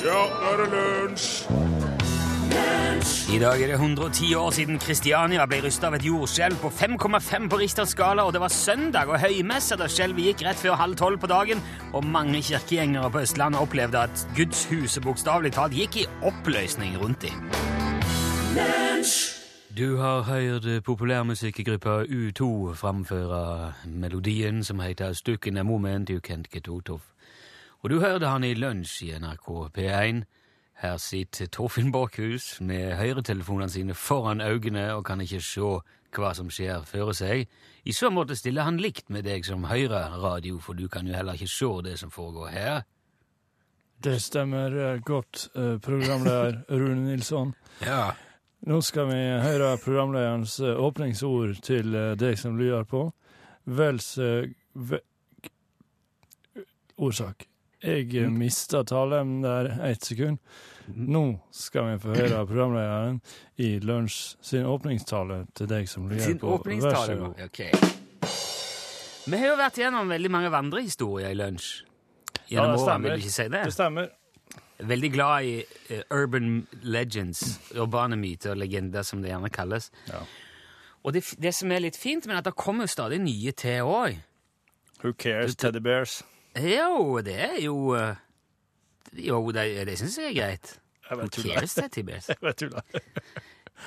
Ja, nå er det lunsj! I dag er det 110 år siden Kristiania ble rysta av et jordskjelv på 5,5 på Richters skala, og det var søndag og høymesse da skjelvet gikk rett før halv tolv på dagen, og mange kirkegjengere på Østlandet opplevde at gudshuset bokstavelig talt gikk i oppløsning rundt dem. Du har hørt populærmusikkgruppa U2 framføre melodien som heter Stukken er moment you can't get out of. Og du hørte han i lunsj i NRK P1. Her sitter Torfinn Borchhus med høyretelefonene sine foran øynene og kan ikke se hva som skjer føre seg. I så måte stiller han likt med deg som hører radio, for du kan jo heller ikke se det som foregår her. Det stemmer eh, godt, eh, programleder Rune Nilsson. Ja. Nå skal vi høre programlederens eh, åpningsord til deg som lyder på. Vels ve Ordsak. Jeg eh, mista taleevnen der ett sekund. Nå skal vi få høre programlederen i Lunsj sin åpningstale til deg som lurer på. Vær så god. Ok. Vi har jo vært gjennom veldig mange vandrehistorier i lunsj. Ja, Gjennom det årene, stemmer. ikke si det? Det stemmer. Veldig glad i uh, urban legends, urbane myter og legender, som det gjerne kalles. Ja. Og det, det som er litt fint, men at det kommer jo stadig nye til òg. Who cares, teddy bears? Jo, det er jo eh, Jo, det, det syns jeg er greit. Jeg vet cares, Jeg vet tulla.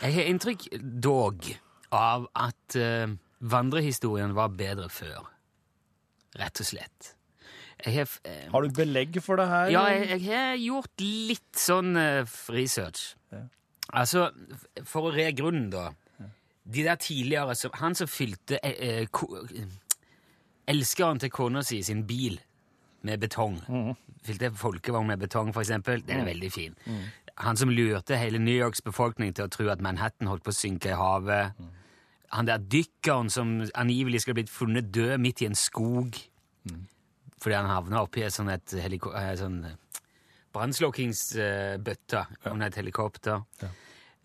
Jeg har inntrykk dog av at uh, vandrehistorien var bedre før. Rett og slett. Har, uh, Har du belegg for det her? ja, jeg, jeg har gjort litt sånn uh, research. Ja. Altså, for å re grunnen, da. De der tidligere som, Han som fylte elskeren til kona si sin bil med betong. Fylte folkevogn med betong, eksempel. Den er veldig fin. Han som lurte hele New Yorks befolkning til å tro at Manhattan holdt på å synke i havet. Han der dykkeren som angivelig skulle blitt funnet død midt i en skog fordi han havna oppi et sånn et eh, sånn brannslukkingsbøtte under et helikopter.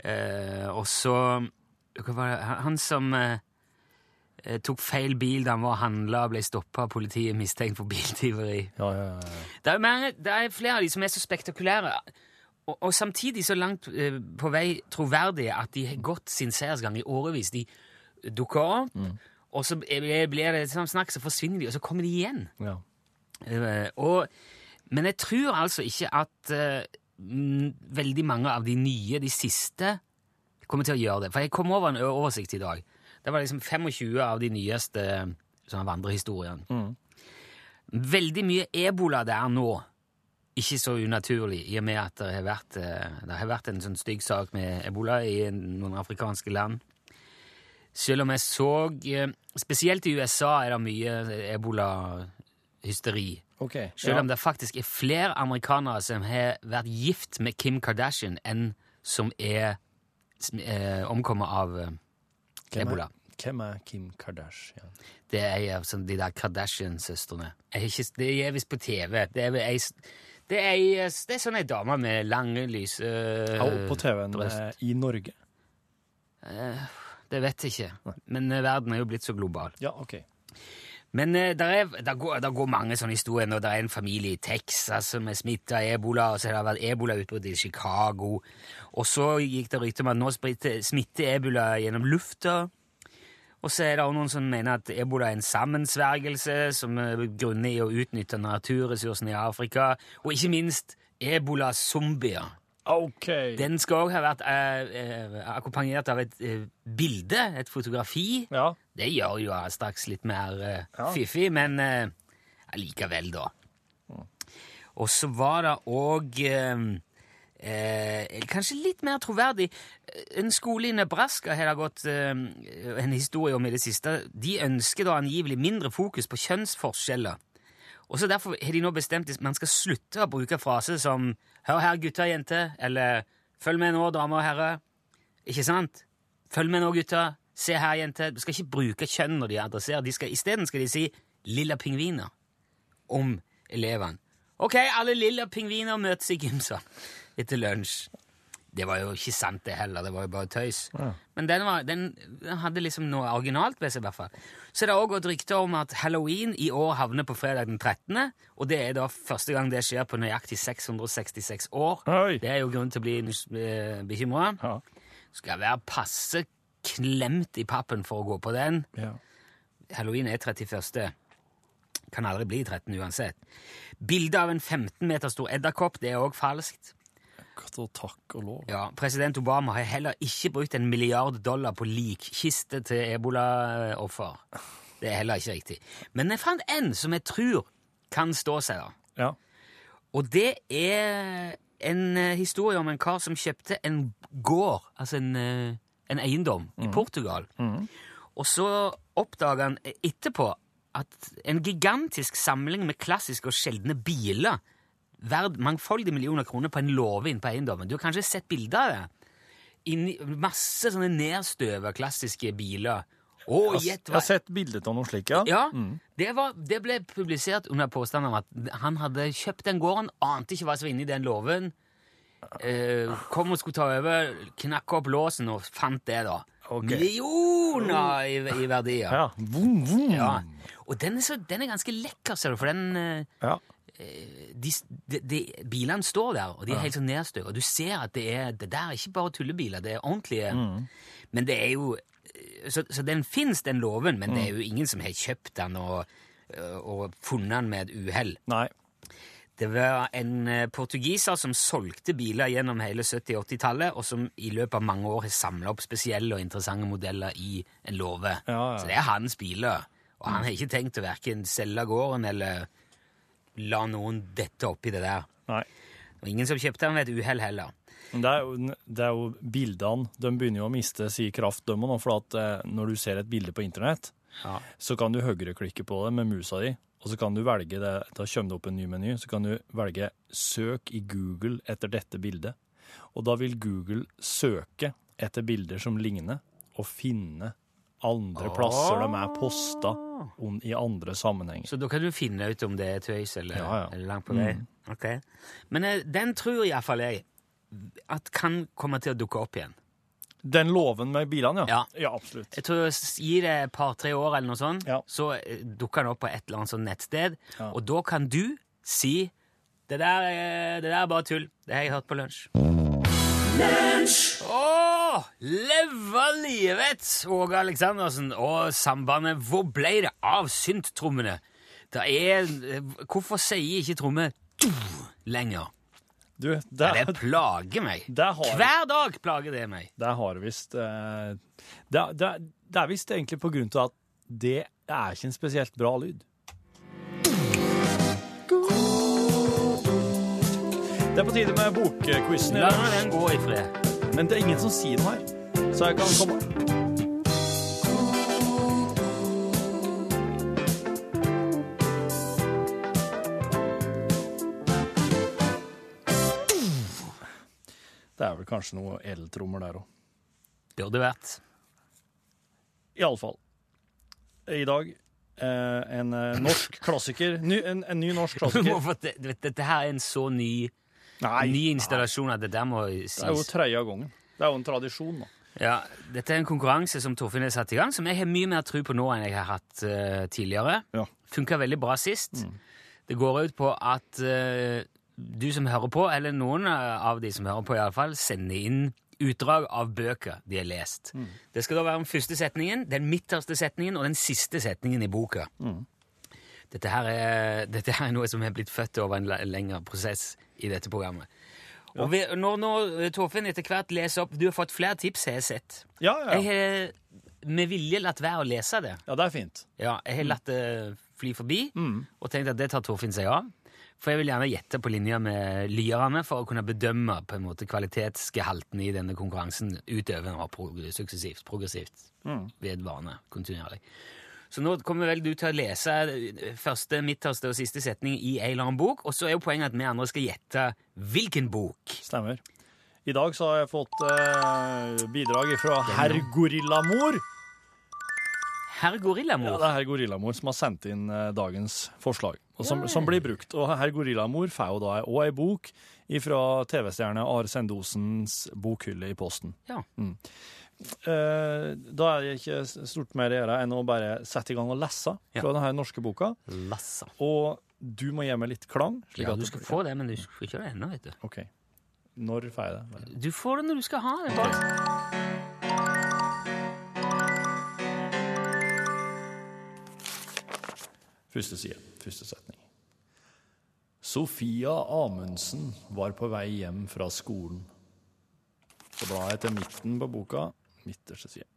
Eh, og så? Han- som eh, eh, tok feil bil da han var og handla og ble stoppa av politiet mistenkt for biltyveri. Ja, ja, ja. Det er, mer, det er flere av de som er så spektakulære, og, og samtidig så langt eh, på vei troverdige at de har gått sin seiersgang i årevis. De dukker opp, og så blir det sånn snakk, så forsvinner de, og så kommer de igjen. ja. Eh, og, men jeg tror altså ikke at eh, mm, veldig mange av de nye, de siste, kommer til å gjøre det. For jeg kom over en oversikt i dag. Det var liksom 25 av de nyeste sånne vandrehistoriene. Veldig mye ebola der nå. Ikke så unaturlig, i og med at det har vært, eh, det har vært en sånn stygg sak med ebola i noen afrikanske land. Selv om jeg så eh, Spesielt i USA er det mye ebolahysteri. Okay, Selv ja. om det faktisk er flere amerikanere som har vært gift med Kim Kardashian, enn som er som er omkommet av eh, Hvem er- ebola. Hvem er Kim Kardashian? Det er ei av sånn, de der Kardashian-søstrene. Det er visst på TV. Det er, ei det er, ei, det er sånn ei dame med lange, lyse Ja, på TV-en eh, i Norge. Det vet jeg ikke. Men eh, verden er jo blitt så global. Ja, OK. Men eh, der, er, der, går, der går mange sånne historier når det er en familie i Texas som er smitta av ebola, og så har det vært ebolautbrudd i Chicago. Og så gikk det rykter om at nå smitter ebola gjennom lufta. Og så er det også noen som mener at ebola er en sammensvergelse som er grunner i å utnytte naturressursene i Afrika. Og ikke minst ebola-zombier. OK. Den skal òg ha vært eh, eh, akkompagnert av et eh, bilde, et fotografi. Ja. Det gjør jo straks litt mer eh, Ja. fiffig, men eh, allikevel, da. Og så var det òg eh, eh, Kanskje litt mer troverdig. En skole i Nebraska har det gått eh, en historie om i det siste. De ønsker da angivelig mindre fokus på kjønnsforskjeller. Og så Derfor har de nå bestemt at man skal slutte å bruke fraser som 'Hør her, gutter og jenter', eller 'Følg med nå, damer og herrer'. Ikke sant? Følg med nå, gutter. Se her, jenter. Du skal ikke bruke kjønn når de adresserer. De skal, Isteden skal de si 'lilla pingviner' om elevene. Ok, alle lilla pingviner møtes i gymsalen etter lunsj. Det var jo ikke sant, det heller. Det var jo bare tøys. Men den, var, den, hadde liksom noe originalt ved seg, i hvert fall. Så det har også gått rykter om at halloween i år havner på fredag den 13., og det er da første gang det skjer på nøyaktig 666 år. Oi. Det er jo grunn til å bli uh, bekymra. Ja. Skal være passe klemt i pappen for å gå på den. ja. Halloween er 31. Kan aldri bli 13 uansett. Bildet av en 15 meter stor edderkopp, det er òg falskt. Godt og takk og lov. Ja, President Obama har heller ikke brukt en milliard dollar på likkiste til ebolaoffer. Det er heller ikke riktig. Men jeg fant en som jeg tror kan stå seg, da. Ja. Og det er en eh, historie om en kar som kjøpte en gård, altså en, eh, en eiendom, i Portugal. Og så oppdaga han etterpå at en gigantisk samling med klassiske og sjeldne biler verd mangfoldige millioner kroner på en låve inne på eiendommen. Du har kanskje sett bilder av det? Inni, masse sånne nedstøva klassiske biler. Å, gjett Jeg har sett bilde av noe slikt, ja. ja, det, var, det ble publisert under påstand om at han hadde kjøpt den gården, ante ikke hva som var inni den låven, eh, kom og skulle ta over, knakk opp låsen og fant det, da. Okay. Millioner i, i verdier. Ja. Vum, vum. Ja. Og den er, så, den er ganske lekker, ser du, for den eh, Ja. De, de, de, Bilene står der, og de er helt sånn nedstøva. Du ser at det er det der er ikke bare tullebiler, det er ordentlige Men det er jo Så, så den fins, den låven, men det er jo ingen som har kjøpt den og, og funnet den med et uhell. Det var en eh, portugiser som solgte biler gjennom hele 70- og 80-tallet, og som i løpet av mange år har samla opp spesielle og interessante modeller i en låve. Ja, ja. Så det er hans biler. Og han har ikke tenkt å verken selge gården eller la noen dette oppi det der. Nei. Og ingen som kjøpte den ved et uhell heller. Det er, jo, det er jo bildene De begynner jo å miste sin kraft, de òg, For at eh, når du ser et bilde på internett, Ja. så kan du høyreklikke på det med musa di, og så kan du velge det, da kommer det opp en ny meny, så kan du velge 'søk i Google etter dette bildet'. Og da vil Google søke etter bilder som ligner, og finne andre plasser de er posta om, i andre sammenhenger. Så da kan du finne ut om det er tøys eller, Ja, ja. eller langt på vei. Ok. Men eh, den tror iallfall jeg at kan komme til å dukke opp igjen. Den låven med bilene, ja? Ja. absolutt. Jeg tror Gi det et par-tre år, eller noe sånt, Ja. så eh, dukker den opp på et eller annet sånt nettsted. Ja. Og da kan du si det der, er- det der er bare tull. Det har jeg hørt på lunsj. Å, leve livet, Åge Aleksandersen og sambandet. Hvor ble det av synttrommene? Det er Hvorfor sier ikke tromme «du» lenger? Du, Ja, det, plager meg. har Hver dag plager det meg. Det har visst eh, det, det, det er visst egentlig på grunn til at det er ikke en spesielt bra lyd. Det er på tide med bokquizen La den gå i fred. Men det er ingen som sier noe her. Så jeg kan komme Det er vel kanskje noe eltrommer der òg. Burde vært. Iallfall. I dag eh, en eh, norsk klassiker. Ny, en, en ny norsk klassiker. Du vet, Dette her er en så ny, ny installasjon av det der må Det er jo sies. tredje gangen. Det er jo en tradisjon, da. Ja, dette er en konkurranse som Torfinn har satt i gang, som jeg har mye mer tro på nå enn jeg har hatt uh, tidligere. Ja. Funka veldig bra sist. Det går ut på at uh, du som hører på, eller noen av de som hører på i alle fall, sender inn utdrag av bøker de har lest. Det skal da være den første setningen, den midterste setningen og den siste setningen i boka. Dette, her er, dette her er noe som er blitt født over en lengre prosess i dette programmet. Og vi, når, når Torfinn etter hvert leser opp Du har fått flere tips, har jeg sett. Ja, ja. ja. Jeg har med vilje latt være å lese det. ja det er fint. Ja, jeg har latt det fly forbi og tenkt at det tar Torfinn seg av. For jeg vil gjerne gjette på linje med lyerne for å kunne bedømme på en måte kvalitetsgehalten i denne konkurransen utover og suksessivt, progressivt, vedvarende, kontinuerlig. Så nå kommer vel du til å lese første, midterste og siste setning i ei eller annen bok, og så er jo poenget at vi andre skal gjette hvilken bok. Stemmer. I dag så har jeg fått eh, bidrag fra herr Gorillamor. Herr Ja, det er herr Gorillamor som har sendt inn eh, dagens forslag, og som, som blir brukt. Og herr Gorillamor får jo da òg ei bok fra TV-stjerne Are Sendosens bokhylle i posten. Ja. Eh, da er det ikke stort mer å gjøre enn å bare sette i gang og lese Ja. fra denne norske boka. Lassa. Og du må gi meg litt klang. slik Ja, du skal få det, men du får ikke det ennå, vet du. OK. Når får jeg det? Du får det når du skal ha det. bare. Første side, første setning. Sofia Amundsen var på vei hjem fra skolen. Så blar jeg til midten på boka, midterste side.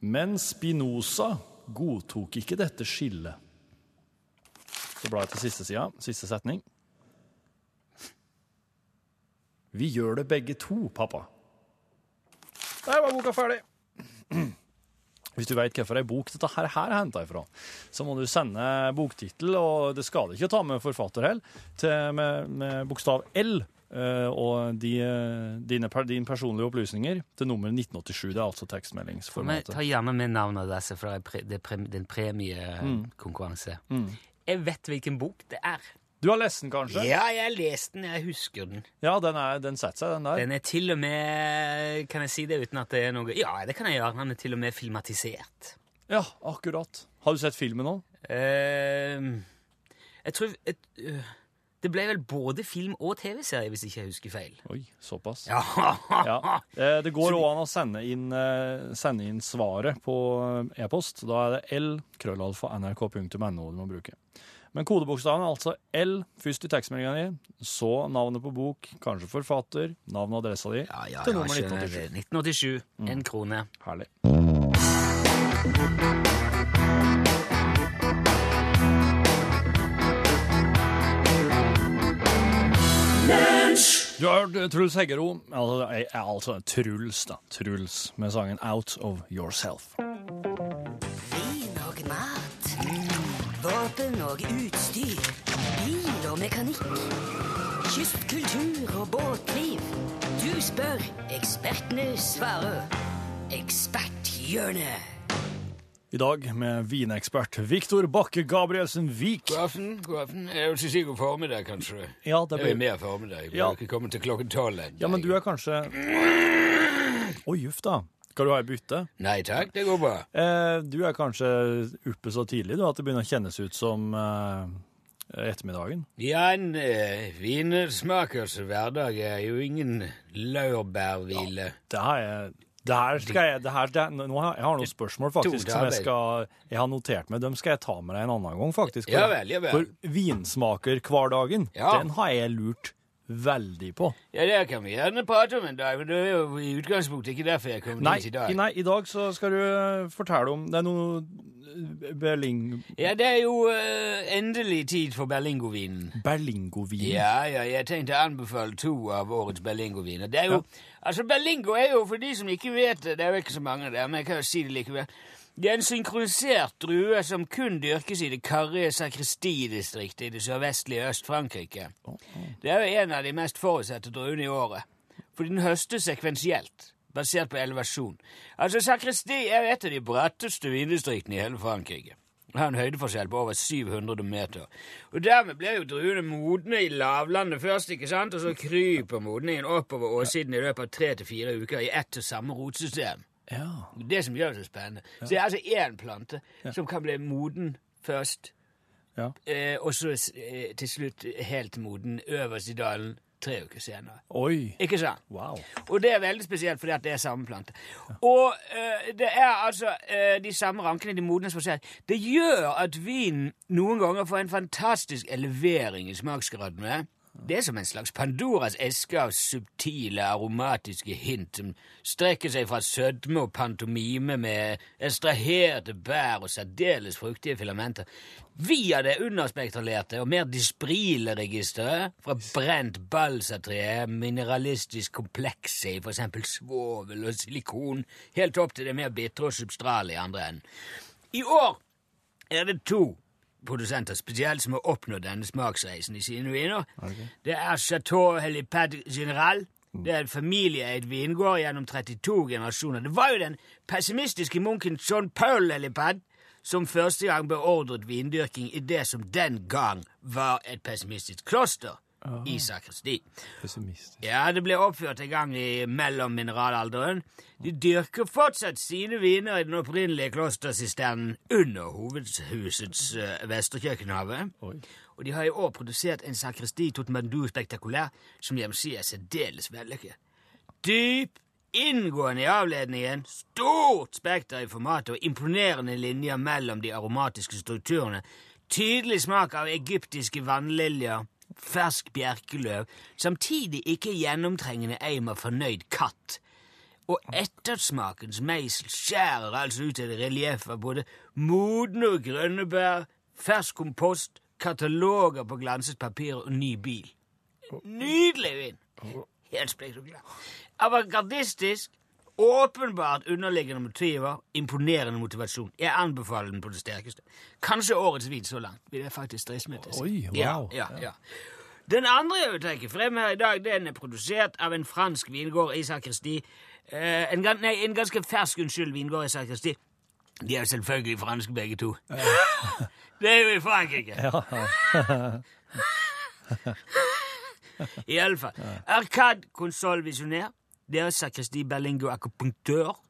Men Spinoza godtok ikke dette skillet. Så blar jeg til siste sida, siste setning. Vi gjør det begge to, pappa. Der var boka ferdig. Hvis du veit hvilken bok dette her, her er henta ifra, så må du sende boktittel, og det skal ikke ta med forfatter heller, med, med bokstav L og de, dine, dine, personlige opplysninger til nummer 1987. Det er altså tekstmeldingsformatet. ta gjerne med navnet deres, for det er, pre, det er, pre, det er en premiekonkurranse. Jeg vet hvilken bok det er. Du har lest den, kanskje? Ja, jeg har lest den. Jeg husker den. Ja, den, er, den setter seg, den der. Den er til og med Kan jeg si det uten at det er noe Ja, det kan jeg gjøre. Den er til og med filmatisert. Ja, akkurat. Har du sett filmen nå? Uh, jeg tror øh, Det ble vel både film og TV-serie, hvis ikke jeg husker feil. Oi, såpass. Ja, Ja. Eh, Det går òg an å sende inn, eh, sende inn svaret på eh, e-post. Da er det l krøllalfa nrk.no du må bruke. Men kodebokstaven er altså L først i tekstmeldinga di, så navnet på bok, kanskje forfatter, navn og adressa di, ja, ja, til nummer skjønner 1987. det. 1987. En krone. Herlig. Du har hørt eh, Truls Heggero, altså, eh, altså Truls, da. Truls, med sangen Out of Yourself. Vin og mat. Våpen og utstyr. Bil og mekanikk. Kystkultur og båtliv. Du spør, ekspertene svarer. Eksperthjørnet. I dag med vinekspert Viktor Bakke Gabrielsen Vik. God aften, god aften. Jeg er jo god formiddag, kanskje. Ja, det blir... Jeg er blir... mer formiddag. Jeg Ja. ikke komme til klokken tolv. ennå. ja, men du er kanskje Oi, juff da. Skal du ha ei bytte? Nei takk, det går bra. Eh, du er kanskje oppe så tidlig du, at det begynner å kjennes ut som eh, ettermiddagen? Ja, en eh, vinsmakers hverdag er jo ingen laurbærhvile. Det har er, det her skal jeg det her, det, nå har, Jeg har noen spørsmål faktisk som jeg skal Jeg har notert meg. Dem skal jeg ta med deg en annen gang, faktisk. Ja vel, ja vel. For vinsmakerhverdagen, Ja. den har jeg lurt veldig på. Ja, det kan vi gjerne prate om en dag, men det er jo i utgangspunktet ikke derfor jeg kom Nei, dit i dag. nei, i dag så skal du eh, fortelle om Det er noe eh, Berling... Ja, det er jo uh, endelig tid for Berlingovinen. Berlingovinen? Ja, ja, jeg tenkte å anbefale to av årets Berlingoviner. Det er jo, altså Berlingo er jo, for de som ikke vet det, det er jo ikke så mange der, men jeg kan jo si det likevel, det er en synkronisert drue som kun dyrkes i det karrige sakristidistriktet i det sørvestlige Øst-Frankrike. Det er jo en av de mest forutsette druene i året, fordi den høstes sekvensielt, basert på elevasjon. Altså, sakristi er jo et av de bratteste vindistriktene i hele Frankrike. Det har en høydeforskjell på over 700 meter. Og dermed blir jo druene modne i lavlandet først, ikke sant? Og så kryper modningen oppover åssiden i løpet av tre til fire uker i ett og samme rotsystem. Ja. Det som gjør det så spennende. Så det er altså én plante som kan bli moden først, Ja. eh, og så eh, til slutt helt moden øverst i dalen tre uker senere. Oi. Ikke sant? Wow. Og det er veldig spesielt fordi at det er samme plante. Og eh, det er altså eh, de samme rankene, de modnes forskjellig. Det gjør at vinen noen ganger får en fantastisk elevering i smaksgradene. Det er som en slags Pandoras eske av subtile, aromatiske hint som strekker seg fra sødme og pantomime med estraherte bær og særdeles fruktige filamenter, via det underspektralerte og mer disprile registeret fra brent balsatre, mineralistisk komplekse i for eksempel svovel og silikon, helt opp til det mer bitre og substrale i andre enden. I år er det to produsenter spesielt som har oppnådd denne smaksreisen i sine viner. Det er Chateau Helipad General Det er en familieeid vingård gjennom 32 generasjoner. Det var jo den pessimistiske munken John Paul Helipad som første gang beordret vindyrking i det som den gang var et pessimistisk kloster i sakristi. Pessimistisk. Ja, det ble oppført en gang i mellommineralalderen. De dyrker fortsatt sine viner i den opprinnelige klostersisternen under hovedhusets uh, vesterkjøkkenhave. Og de har i år produsert en sakristi Totmandu spektakulær som jeg må si er særdeles vellykket. Dyp, inngående i avledningen, stort spekter i formatet og imponerende linjer mellom de aromatiske strukturene. Tydelig smak av egyptiske vannliljer, fersk bjerkeløv, samtidig ikke gjennomtrengende eim av fornøyd katt. Og ettersmakens meisel skjærer altså ut et relieff av både modne og grønne bær, fersk kompost, kataloger på glanset papir og ny bil. Nydelig vin! Helt spektakulær. Avantgardistisk, åpenbart underliggende motiver, imponerende motivasjon. Jeg anbefaler den på det sterkeste. Kanskje årets vin så langt, vil jeg faktisk til. Oi, Ja, wow. ja, ja. Den andre jeg vil trekke frem her i dag, den er produsert av en fransk vingård i sakristi. Eh, en, nei, en ganske fersk, unnskyld, vingård i sakristi. De er jo selvfølgelig franske begge to. det er jo i Frankrike. I alle fall. Arcade Console er sakristi Berlingo akupunktør.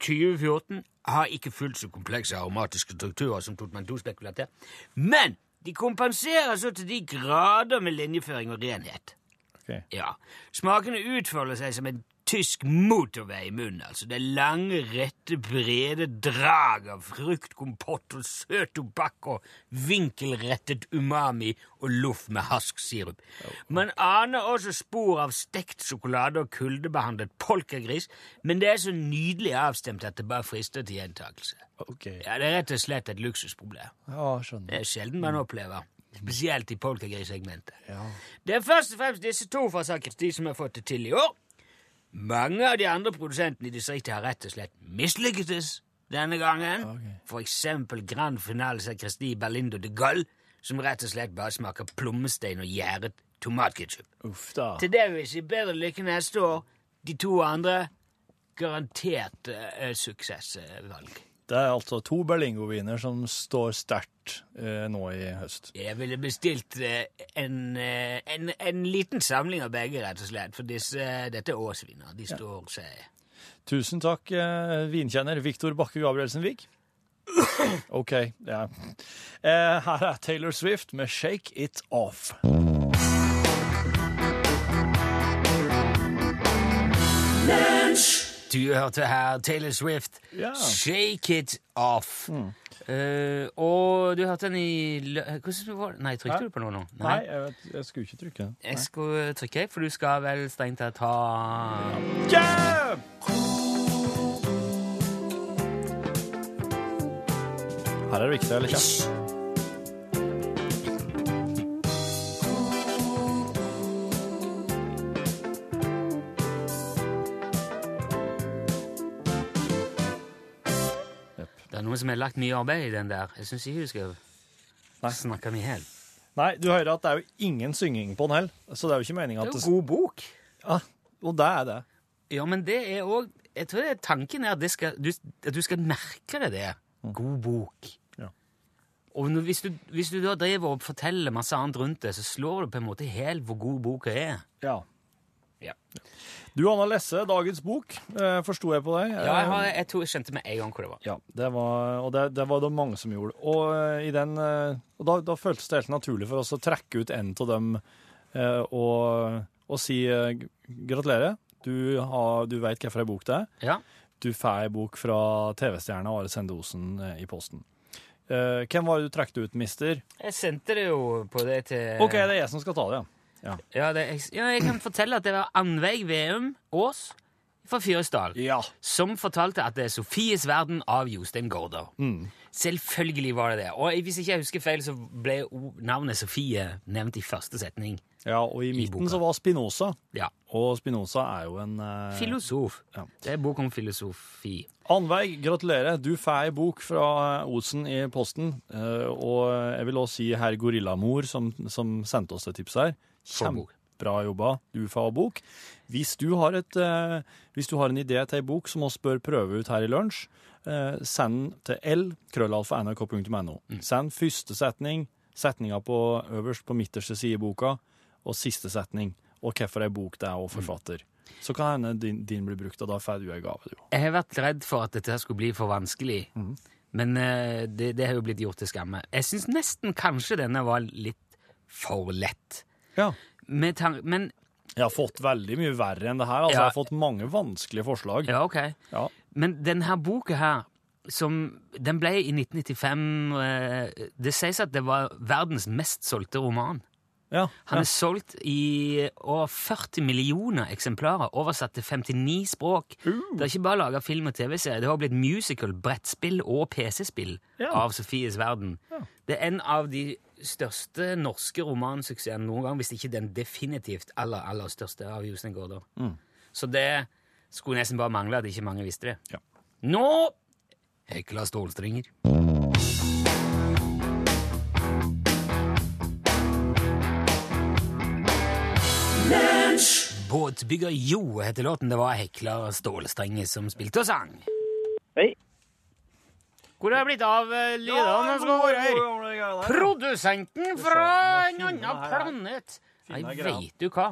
2014 har ikke fullt så komplekse aromatiske strukturer som Totman 2 spekulerte. Men de kompenserer så til de grader med linjeføring og renhet. Okay. Ja, Smakene utfolder seg som en tysk motorvei i munnen. altså. Det er lange, rette, brede drag av fruktkompott og søt tobakk og vinkelrettet umami og loff med hasksirup. Man aner også spor av stekt sjokolade og kuldebehandlet polkagris, men det er så nydelig avstemt at det bare frister til gjentakelse. Ok. Ja, Det er rett og slett et luksusproblem. Ja, skjønner. Det er sjelden man opplever. Spesielt i polkagris-segmentet. Ja. Det er først og fremst disse to fra Sakristi som har fått det til i år. Mange av de andre produsentene i distriktet har rett og slett mislykkedes denne gangen. Okay. For eksempel Grand Finale Sakristi Berlindo de Gaulle, som rett og slett bare smaker plommestein og gjæret tomatketchup. Uff da. Til det vil si bedre lykke neste år. De to andre garantert uh, suksessvalg. Det er altså to Berlingo-viner som står sterkt eh, nå i høst. Jeg ville bestilt eh, en, eh, en, en liten samling av begge, rett og slett. For disse, dette er årsviner. De står seg Tusen takk, eh, vinkjenner Viktor Bakke Gabrielsen Vik. OK, ja. Eh, her er Taylor Swift med 'Shake It Off'. Du hørte her Taylor Swift. Ja. 'Shake It Off'. Eh, og du hørte den i Hvordan var det? Nei, trykte Hæ? du på noe nå? Nei, jeg, vet, jeg skulle ikke trykke. Jeg skulle trykke, for du skal vel strengt tatt ta Yeah! Her er det viktig, eller ikke? Det er som har lagt mye arbeid i den der. Jeg syns ikke du skal Nei. snakke mye i. Nei, du hører at det er jo ingen synging på den heller, så det er jo ikke meninga Det er jo god bok. Ja, og det er det. Ja, men det er òg Jeg tror det er tanken er at, det skal, du, at du skal merke deg det. God bok. Ja. Og hvis, du, hvis du da driver og forteller masse annet rundt det, så slår du på en måte helt hvor god boka er. Ja. Ja, Du, Anna Lesse, dagens bok, eh, forsto jeg på deg. jeg, har, jeg, tror jeg skjønte med en gang hvor det var. Ja, det var, og det, det var det mange som gjorde. Og, eh, i den, eh, og da, da føltes det helt naturlig for oss å trekke ut en av dem eh, og, og si eh, gratulerer. Du, har, du veit hvilken bok det er. Ja. Du får ei bok fra TV-stjerna Are Sende Osen eh, i posten. Eh, hvem var det du trakk ut, mister? Jeg sendte det jo på det til OK, det er jeg som skal ta det, ja. Ja. Ja, det, jeg, ja, jeg kan fortelle at det var Anveig Veum Aas fra Fyresdal Ja. som fortalte at det er Sofies verden av Jostein Gaarder. Mm. Selvfølgelig var det det. Og hvis ikke jeg husker feil, så ble o- navnet Sofie nevnt i første setning. ja, og i midten boka. så var Spinoza. Ja. Og Spinoza er jo en eh, Filosof. Ja. Det er bok om filosofi. Annveig, gratulerer. Du får ei bok fra Osen i posten. eh, Og jeg vil også si herr Gorillamor, som, som sendte oss det tipset her. For bok. Bra jobba, du og bok. Hvis du har, et, eh, hvis du har en idé til ei bok som oss bør prøve ut her i lunsj, eh, send til l-krøllalfa.nrk.no. Send første setning, setninga på øverst på midterste side i boka, og siste setning, og hvorfor ei bok det er, og forfatter. Så kan hende din, din blir brukt, og da får du ei gave, du. Jeg har vært redd for at dette skulle bli for vanskelig, men eh, det, det har jo blitt gjort til skamme. Jeg syns nesten kanskje denne var litt for lett. Ja. Med men Jeg har fått veldig mye verre enn det her. Altså, Ja. Jeg har fått mange vanskelige forslag. Ja, ok. Ja. Men denne boka her, som Den ble i 1995 eh, Det sies at det var verdens mest solgte roman. Ja. Han er solgt i over 40 millioner eksemplarer, oversatt til 59 språk. Det er ikke bare laga film og TV-serie, det har blitt musical, brettspill og PC-spill Ja. av Sofies verden. Det er en av de største norske romansuksessen noen gang, hvis ikke den definitivt aller, aller største av Jostein Gaarder. Så det skulle nesten bare mangle at ikke mange visste det. Ja. Nå hekla stålstringer. Båtbygger Jo heter låten. Det var hekla stålstrenger som spilte og sang. Hei. Hvor er det blitt av uh, være her? Produsenten fra en annen planet. Nei, veit du hva?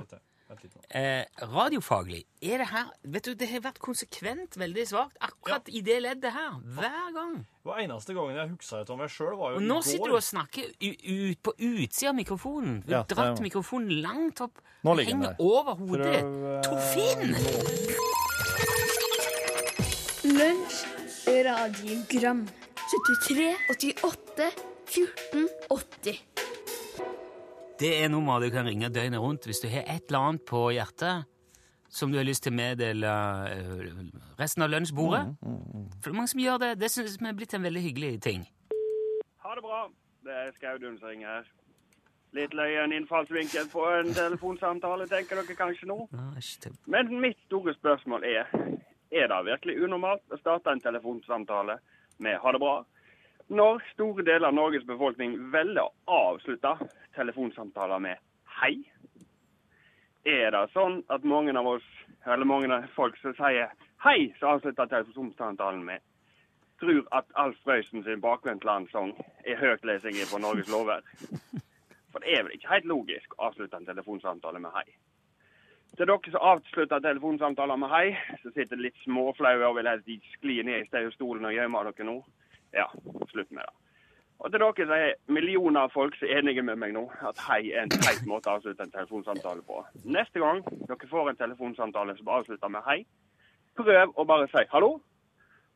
Eh, radiofaglig er det her Vet du, Det har vært konsekvent veldig svakt akkurat i det leddet her. Hver gang. Det var eneste gangen jeg huska ut om meg sjøl, var jo Og i nå sitter du og snakker u- ut på utsida av mikrofonen. Du Ja, har dratt er- mikrofonen langt opp. Nå ligger den Henger der. over hodet. Prøv, eh, Torfinn! Lunsj, radiogram 73, 88, 14, 80 Det er nummeret du kan ringe døgnet rundt hvis du har et eller annet på hjertet som du har lyst til å meddele eh, resten av lunsjbordet. For det er mange som gjør det. Det synes vi er blitt en veldig hyggelig ting. Ha det bra. Det er Skaudun som ringer her. Litt løyen innfallsvinkel på en telefonsamtale, tenker dere kanskje nå. Men mitt store spørsmål er er det virkelig unormalt å starte en telefonsamtale med 'ha det bra', når store deler av Norges befolkning velger å avslutte telefonsamtaler med 'hei'? Er det sånn at mange av oss, eller mange av folk som sier 'hei', som avslutter telefonsamtalen med tror at Alf Prøysen sin Bakvendtland-sang er høytlesing fra Norges lover. For det er vel ikke helt logisk å avslutte en telefonsamtale med hei. Til dere som avslutter telefonsamtaler med hei, så sitter litt småflaue og vil helst skli ned i stedet-stolen og gjemme dere nå. Ja, slutt med det. Og til dere så er millioner av folk som er enige med meg nå, at hei er en teit måte å avslutte en telefonsamtale på. Neste gang dere får en telefonsamtale som avslutter med hei, prøv å bare si hallo,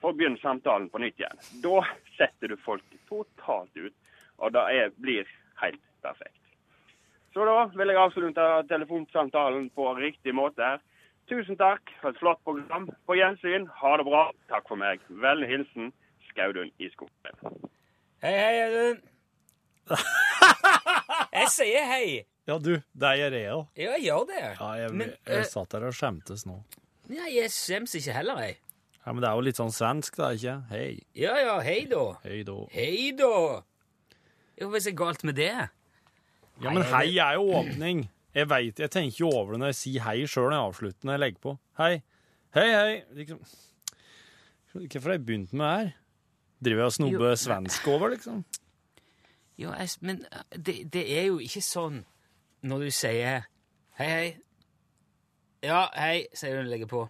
for å begynne samtalen på nytt igjen. Da setter du folk totalt ut, og det blir helt perfekt. Så da vil jeg avslutte telefonsamtalen på riktig måte her. Tusen takk for et flott program. På gjensyn. Ha det bra. Takk for meg. Vennlig hilsen Skaudun i skogen. Hei, hei, Audun. Jeg sier hei. Ja, du, det gjør jeg òg. Ja, jeg gjør det. Ja, jeg, Men, jeg eh, satt der og skjemtes nå. Nei, jeg skjems ikke heller, jeg. Ja, Men det er jo litt sånn svensk, da, ikke? Hei. Ja, ja, hei da. Hei da. Hei da. Hva er så galt med det? Ja, men hei er jo åpning. Jeg vet, jeg tenker jo over det når jeg sier hei sjøl når jeg avslutter når jeg legger på. Hei. Hei, hei. Liksom. Hvorfor har jeg begynt med det her? Driver jeg og snobber svensk over, liksom? Jo, jeg, men eh, det, det er jo ikke sånn når du sier hei, hei. Ja, hei, sier du når du legger på.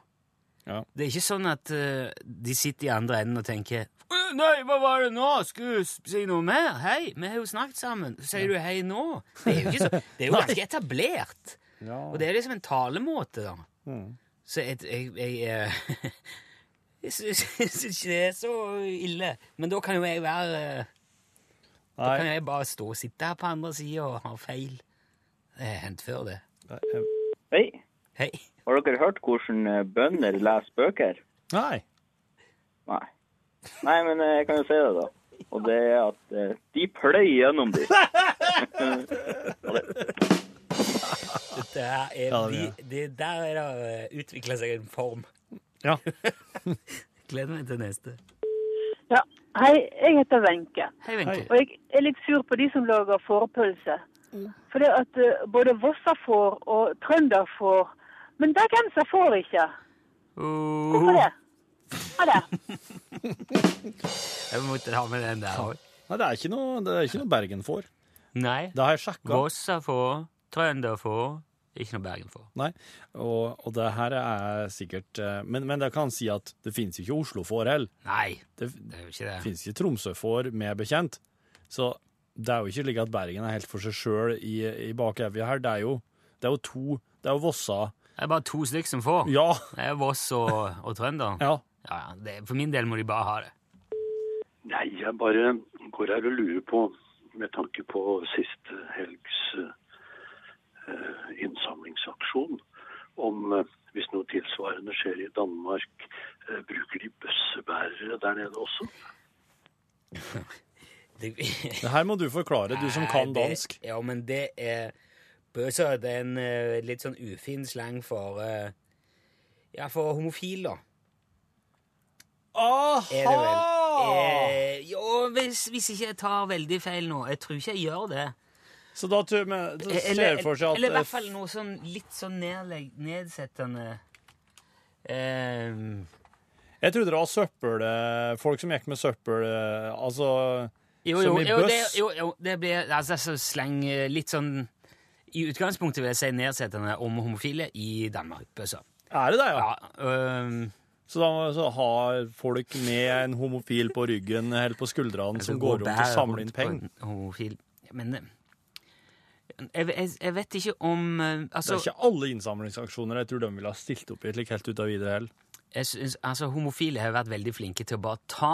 Ja. Det er ikke sånn at uh, de sitter i andre enden og tenker «Øh, Nei, hva var det nå? Skulle du si noe mer? Hei, vi har jo snakket sammen. Sier du hei nå? Det er jo, ikke så, det er jo ganske etablert. Ja. Og det er liksom en talemåte, da. Mm. Så jeg, jeg, jeg, eh, jeg syns jeg syns ikke det er så ille. Men da kan jo jeg være eh, Da kan jeg bare stå og sitte her på andre sida og ha feil. Det har hendt før, det. Hei, Hei. har dere hørt hvordan eh, bønder leser bøker? Nei. Nei. Nei, men eh, jeg kan jo si det, da. Og det er at eh, de pløyer gjennom de. Dette her er Ja, det de, er det Der er det utvikla seg en form. Ja. Gleder meg til neste. Ja, hei, jeg heter Wenche. Hei, Wenche. Og jeg er litt sur på de som lager fårpølse. For det at eh, både Vossa-får og trønderfår Men bergenser får ikke. Hvorfor det? Ha det. Jeg måtte ha med den der òg. Nei, det er ikke noe, det er ikke noe Bergen-får. Nei. Det har jeg sjekka. Vossafår, trønderfår, ikke noe Bergen får. Nei, og, og det her er sikkert eh, Men, men det kan si at det finnes jo ikke Oslo-får heller. Nei, Det, det er jo ikke det. Det finnes ikke Tromsø-får meg bekjent. Så det er jo ikke slik at Bergen er helt for seg sjøl i, i bakevja her. Det er, jo, det er jo to Det er jo Vossa Det er bare to stykker som får. Ja. Det er Voss og, og Trønder. ja. Ja, ja, det, for min del må de bare ha det. Nei, jeg bare går her og lurer på, med tanke på siste helgs uh, innsamlingsaksjon, om uh, hvis noe tilsvarende skjer i Danmark, uh, bruker de bøssebærere der nede også? det her må du forklare, du som kan dansk. det-. Ja, men det er Bøser det er en litt sånn ufin slang for Ja, for homofil, da. Er det vel. Eh, jo, hvis, hvis ikke jeg tar veldig feil nå. Jeg tror ikke jeg gjør det. Så da, tror men, da ser jeg for seg at eller i hvert fall noe sånn litt sånn nedlegg, nedsettende eh, Jeg trodde det var søppel... eh, Folk som gikk med søppel eh, Altså Jo, Som jo, i jo, det, bøss? jo, jo, det blir altså, så sleng eh, litt sånn I utgangspunktet vil jeg si nedsettende om homofile i Danmark. Bøsser. Er det det, ja? Ja, øhm, Så da så har folk med en homofil på ryggen eller på skuldrene som går rundt og samler inn penger? Men eh, jeg, jeg, jeg vet ikke om altså, Det Altså, er ikke alle innsamlingsaksjoner jeg tror de ville ha stilt opp i helt ut av videre jeg synes, altså homofile har vært veldig flinke til å bare ta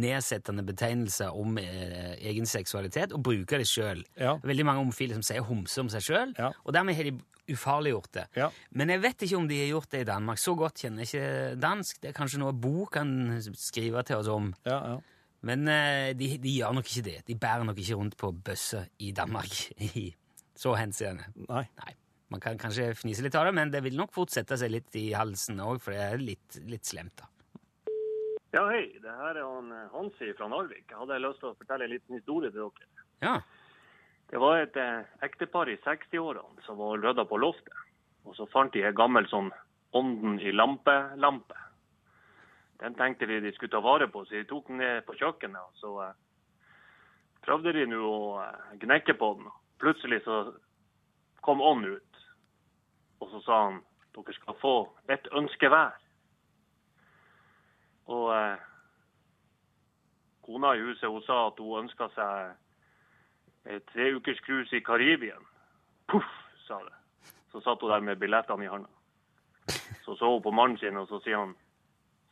nedsettende betegnelse om eh, egen seksualitet og bruker det sjøl. Ja. Veldig mange homofile som sier homse om seg sjøl, Ja. og dermed har de ufarliggjort det. Ja. Men jeg vet ikke om de har gjort det i Danmark. Så godt kjenner jeg ikke dansk. Det er kanskje noe Bo kan skrive til oss om. Ja, ja. Men eh, de, de gjør nok ikke det. De bærer nok ikke rundt på bøsse i Danmark i så henseende. Nei. Nei. Man kan kanskje fnise litt av det, men det vil nok fort sette seg litt i halsen òg, for det er litt, litt slemt, da. Ja, hei. Det her er han eh, Hansi fra Narvik. Jeg hadde lyst til å fortelle en liten historie til dere. Ja. Det var et eh, ektepar i 60-årene som var rydda på loftet. Og så fant de en gammel sånn ånden i lampe-lampe. Den tenkte de de skulle ta vare på, så de tok den ned på kjøkkenet. Og så eh, prøvde de nå å eh, gnekke på den. Plutselig så kom ånden ut. Og så sa han dere skal få et ønske hver. Og eh, kona i huset hun sa at hun ønska seg et treukers cruise i Karibien. Puff, sa det. Så satt hun der med billettene i hånda. Så så hun på mannen sin, og så sier han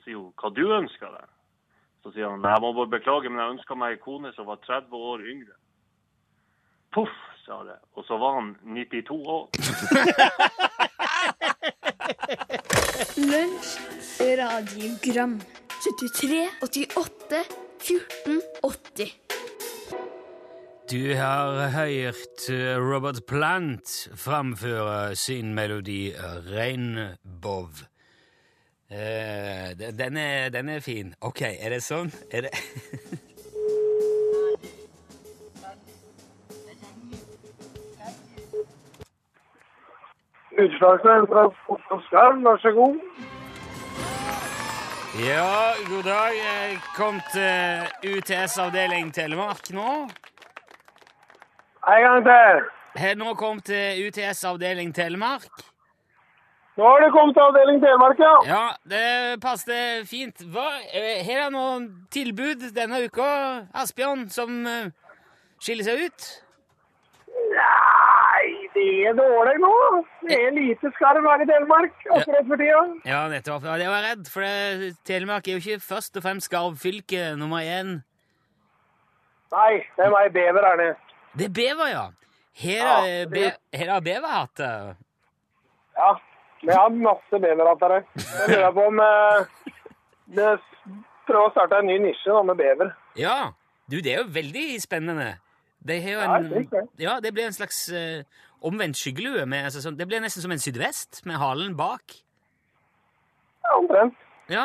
sier hun, hva du ønsker deg? Så sier han jeg må bare beklage, men jeg ønska meg ei kone som var 30 år yngre. Puff, sa det. Og så var han 92 år. Lunsj, radiogram 73, 88, 14, 80 Du har hørt eh, Robert Plant framføre sin melodi Rainbow. Eh, den- er, den er fin. Ok, er det sånn? Er det Utslagsvenn fra Fotoskarv, vær så god. Ja, god dag. Jeg kom til UTS avdeling Telemark nå. En gang til. Har nå kommet til UTS avdeling Telemark. Nå har du kommet til avdeling Telemark, ja. Ja, det passet fint. Hva, eh, Har dere noen tilbud denne uka, Asbjørn, som eh, skiller seg ut? Det er dårlig nå. Det er lite skarv her i Telemark akkurat for tida. Ja, nettopp. Ja, jeg var redd, for det, Telemark er jo ikke først og fremst skarvfylke nummer én. Nei, det er meg bever her nede. Det er bever, ja. Har Ja, be, det- beverhatt det? Ja, vi har masse beverhatter her. Jeg lurer på om eh, det prøver å starte en ny nisje da, med bever. Ja. Du, det er jo veldig spennende. Det, er jo Ja, en, jeg synes det. ja, det blir en slags eh, omvendt skyggelue. Med, altså, sånn, det blir nesten som en sydvest, med halen bak. Ja, omtrent. Ja.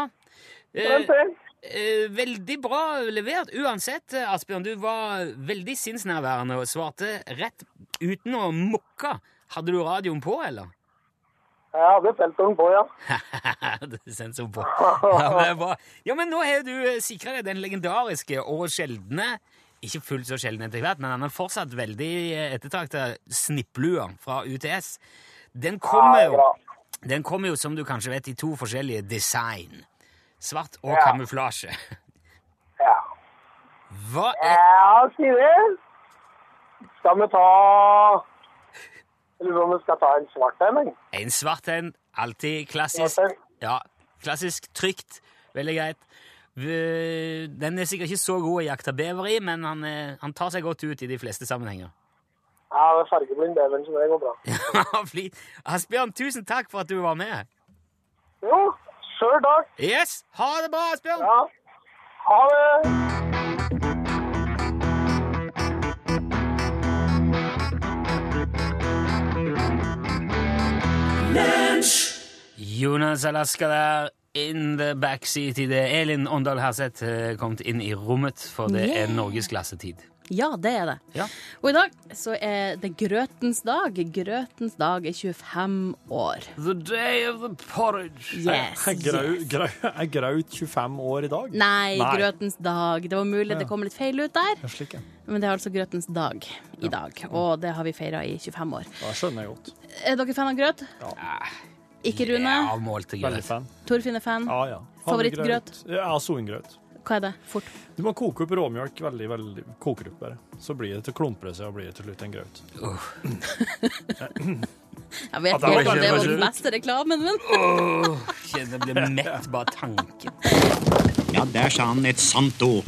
Eh, Omtrent det. eh, veldig bra levert uansett, eh, Asbjørn. Du var veldig sinnsnærværende og svarte rett uten å mukke. Hadde du radioen på, eller? Jeg hadde sensoren på, ja. det er sensor på. Ja, men, ja, men nå har du sikra deg den legendariske og sjeldne Ikke fullt så sjelden etter hvert, men han er fortsatt veldig ettertrakta snipplua fra UTS. Den kommer jo, den kommer jo, som du kanskje vet, i to forskjellige design. Svart og Ja. kamuflasje. Ja. Hva er Ja, si det. Skal vi ta Jeg lurer på om vi skal ta en svart en. En svart en, alltid klassisk. Ja, klassisk, trygt, veldig greit. Den er sikkert ikke så god å jakte bever i, men han, er- han tar seg godt ut i de fleste sammenhenger. Ja, det er fargeblind beveren, så det går bra. Asbjørn, tusen takk for at du var med. Jo, sjøl takk. Yes, ha det bra, Asbjørn. Ja. Ha det. Jonas Alaska der, in the backseat i. Elin Åndal Herseth eh, kommet inn i rommet, for det er norgesklassetid. Ja, det er det. Ja. Og i dag så er det grøtens dag. Grøtens dag er 25 år. The day of the porridge. Yes, Er grau, yes. grau, er Graut 25 år i dag? Nei, grøtens dag. Det var mulig Ja. det kom litt feil ut der. Ja, slik, ja. Men det er altså grøtens dag i dag, og det har vi feira i 25 år. Det skjønner jeg godt. Er dere fan av grøt? Ikke Rune? Avmålte Veldig fan. Torfinn er fan? Ja, ja. Favorittgrøt? Ja, soengrøt. Hva er det? Fort. Du må koke opp råmjølk veldig, veldig Koker opp bare. Så blir det til klumper seg og blir det til slutt en grøt. Jeg vet ikke om det var den beste reklamen, men oh, jeg blir mett bare tanken. Ja, der sa han et sant ord.